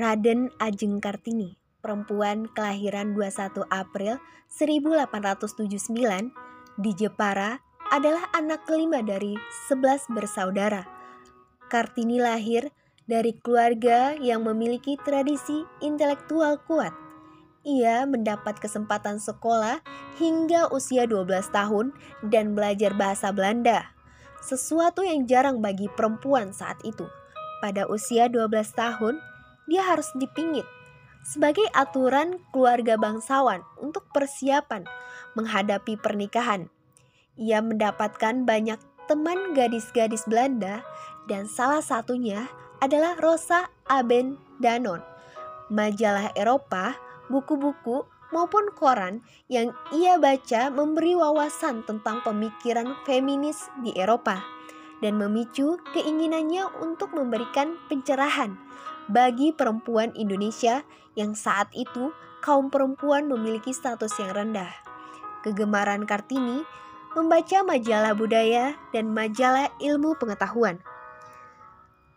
Raden Ajeng Kartini, perempuan kelahiran 21 April 1879 di Jepara, adalah anak kelima dari 11 bersaudara. Kartini lahir dari keluarga yang memiliki tradisi intelektual kuat. Ia mendapat kesempatan sekolah hingga usia 12 tahun dan belajar bahasa Belanda sesuatu yang jarang bagi perempuan saat itu. Pada usia 12 tahun, dia harus dipingit sebagai aturan keluarga bangsawan untuk persiapan menghadapi pernikahan. Ia mendapatkan banyak teman gadis-gadis Belanda dan salah satunya adalah Rosa Aben Danon. Majalah Eropa, buku-buku maupun koran yang ia baca memberi wawasan tentang pemikiran feminis di Eropa dan memicu keinginannya untuk memberikan pencerahan bagi perempuan Indonesia yang saat itu kaum perempuan memiliki status yang rendah. Kegemaran Kartini membaca majalah budaya dan majalah ilmu pengetahuan.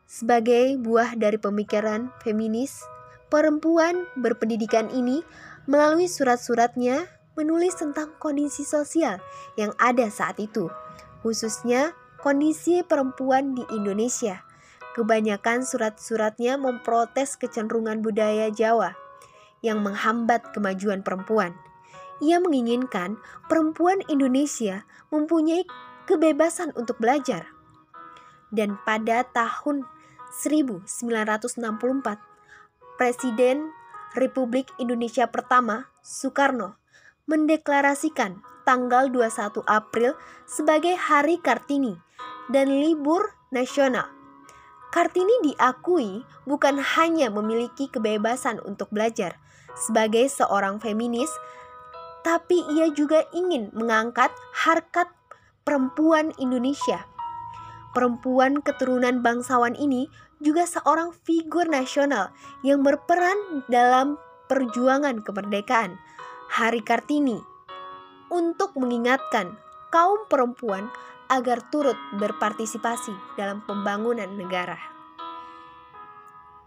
Sebagai buah dari pemikiran feminis, perempuan berpendidikan ini Melalui surat-suratnya, menulis tentang kondisi sosial yang ada saat itu, khususnya kondisi perempuan di Indonesia. Kebanyakan surat-suratnya memprotes kecenderungan budaya Jawa yang menghambat kemajuan perempuan. Ia menginginkan perempuan Indonesia mempunyai kebebasan untuk belajar. Dan pada tahun 1964, Presiden Republik Indonesia pertama, Soekarno, mendeklarasikan tanggal 21 April sebagai Hari Kartini dan libur nasional. Kartini diakui bukan hanya memiliki kebebasan untuk belajar sebagai seorang feminis, tapi ia juga ingin mengangkat harkat perempuan Indonesia. Perempuan keturunan bangsawan ini juga seorang figur nasional yang berperan dalam perjuangan kemerdekaan Hari Kartini untuk mengingatkan kaum perempuan agar turut berpartisipasi dalam pembangunan negara.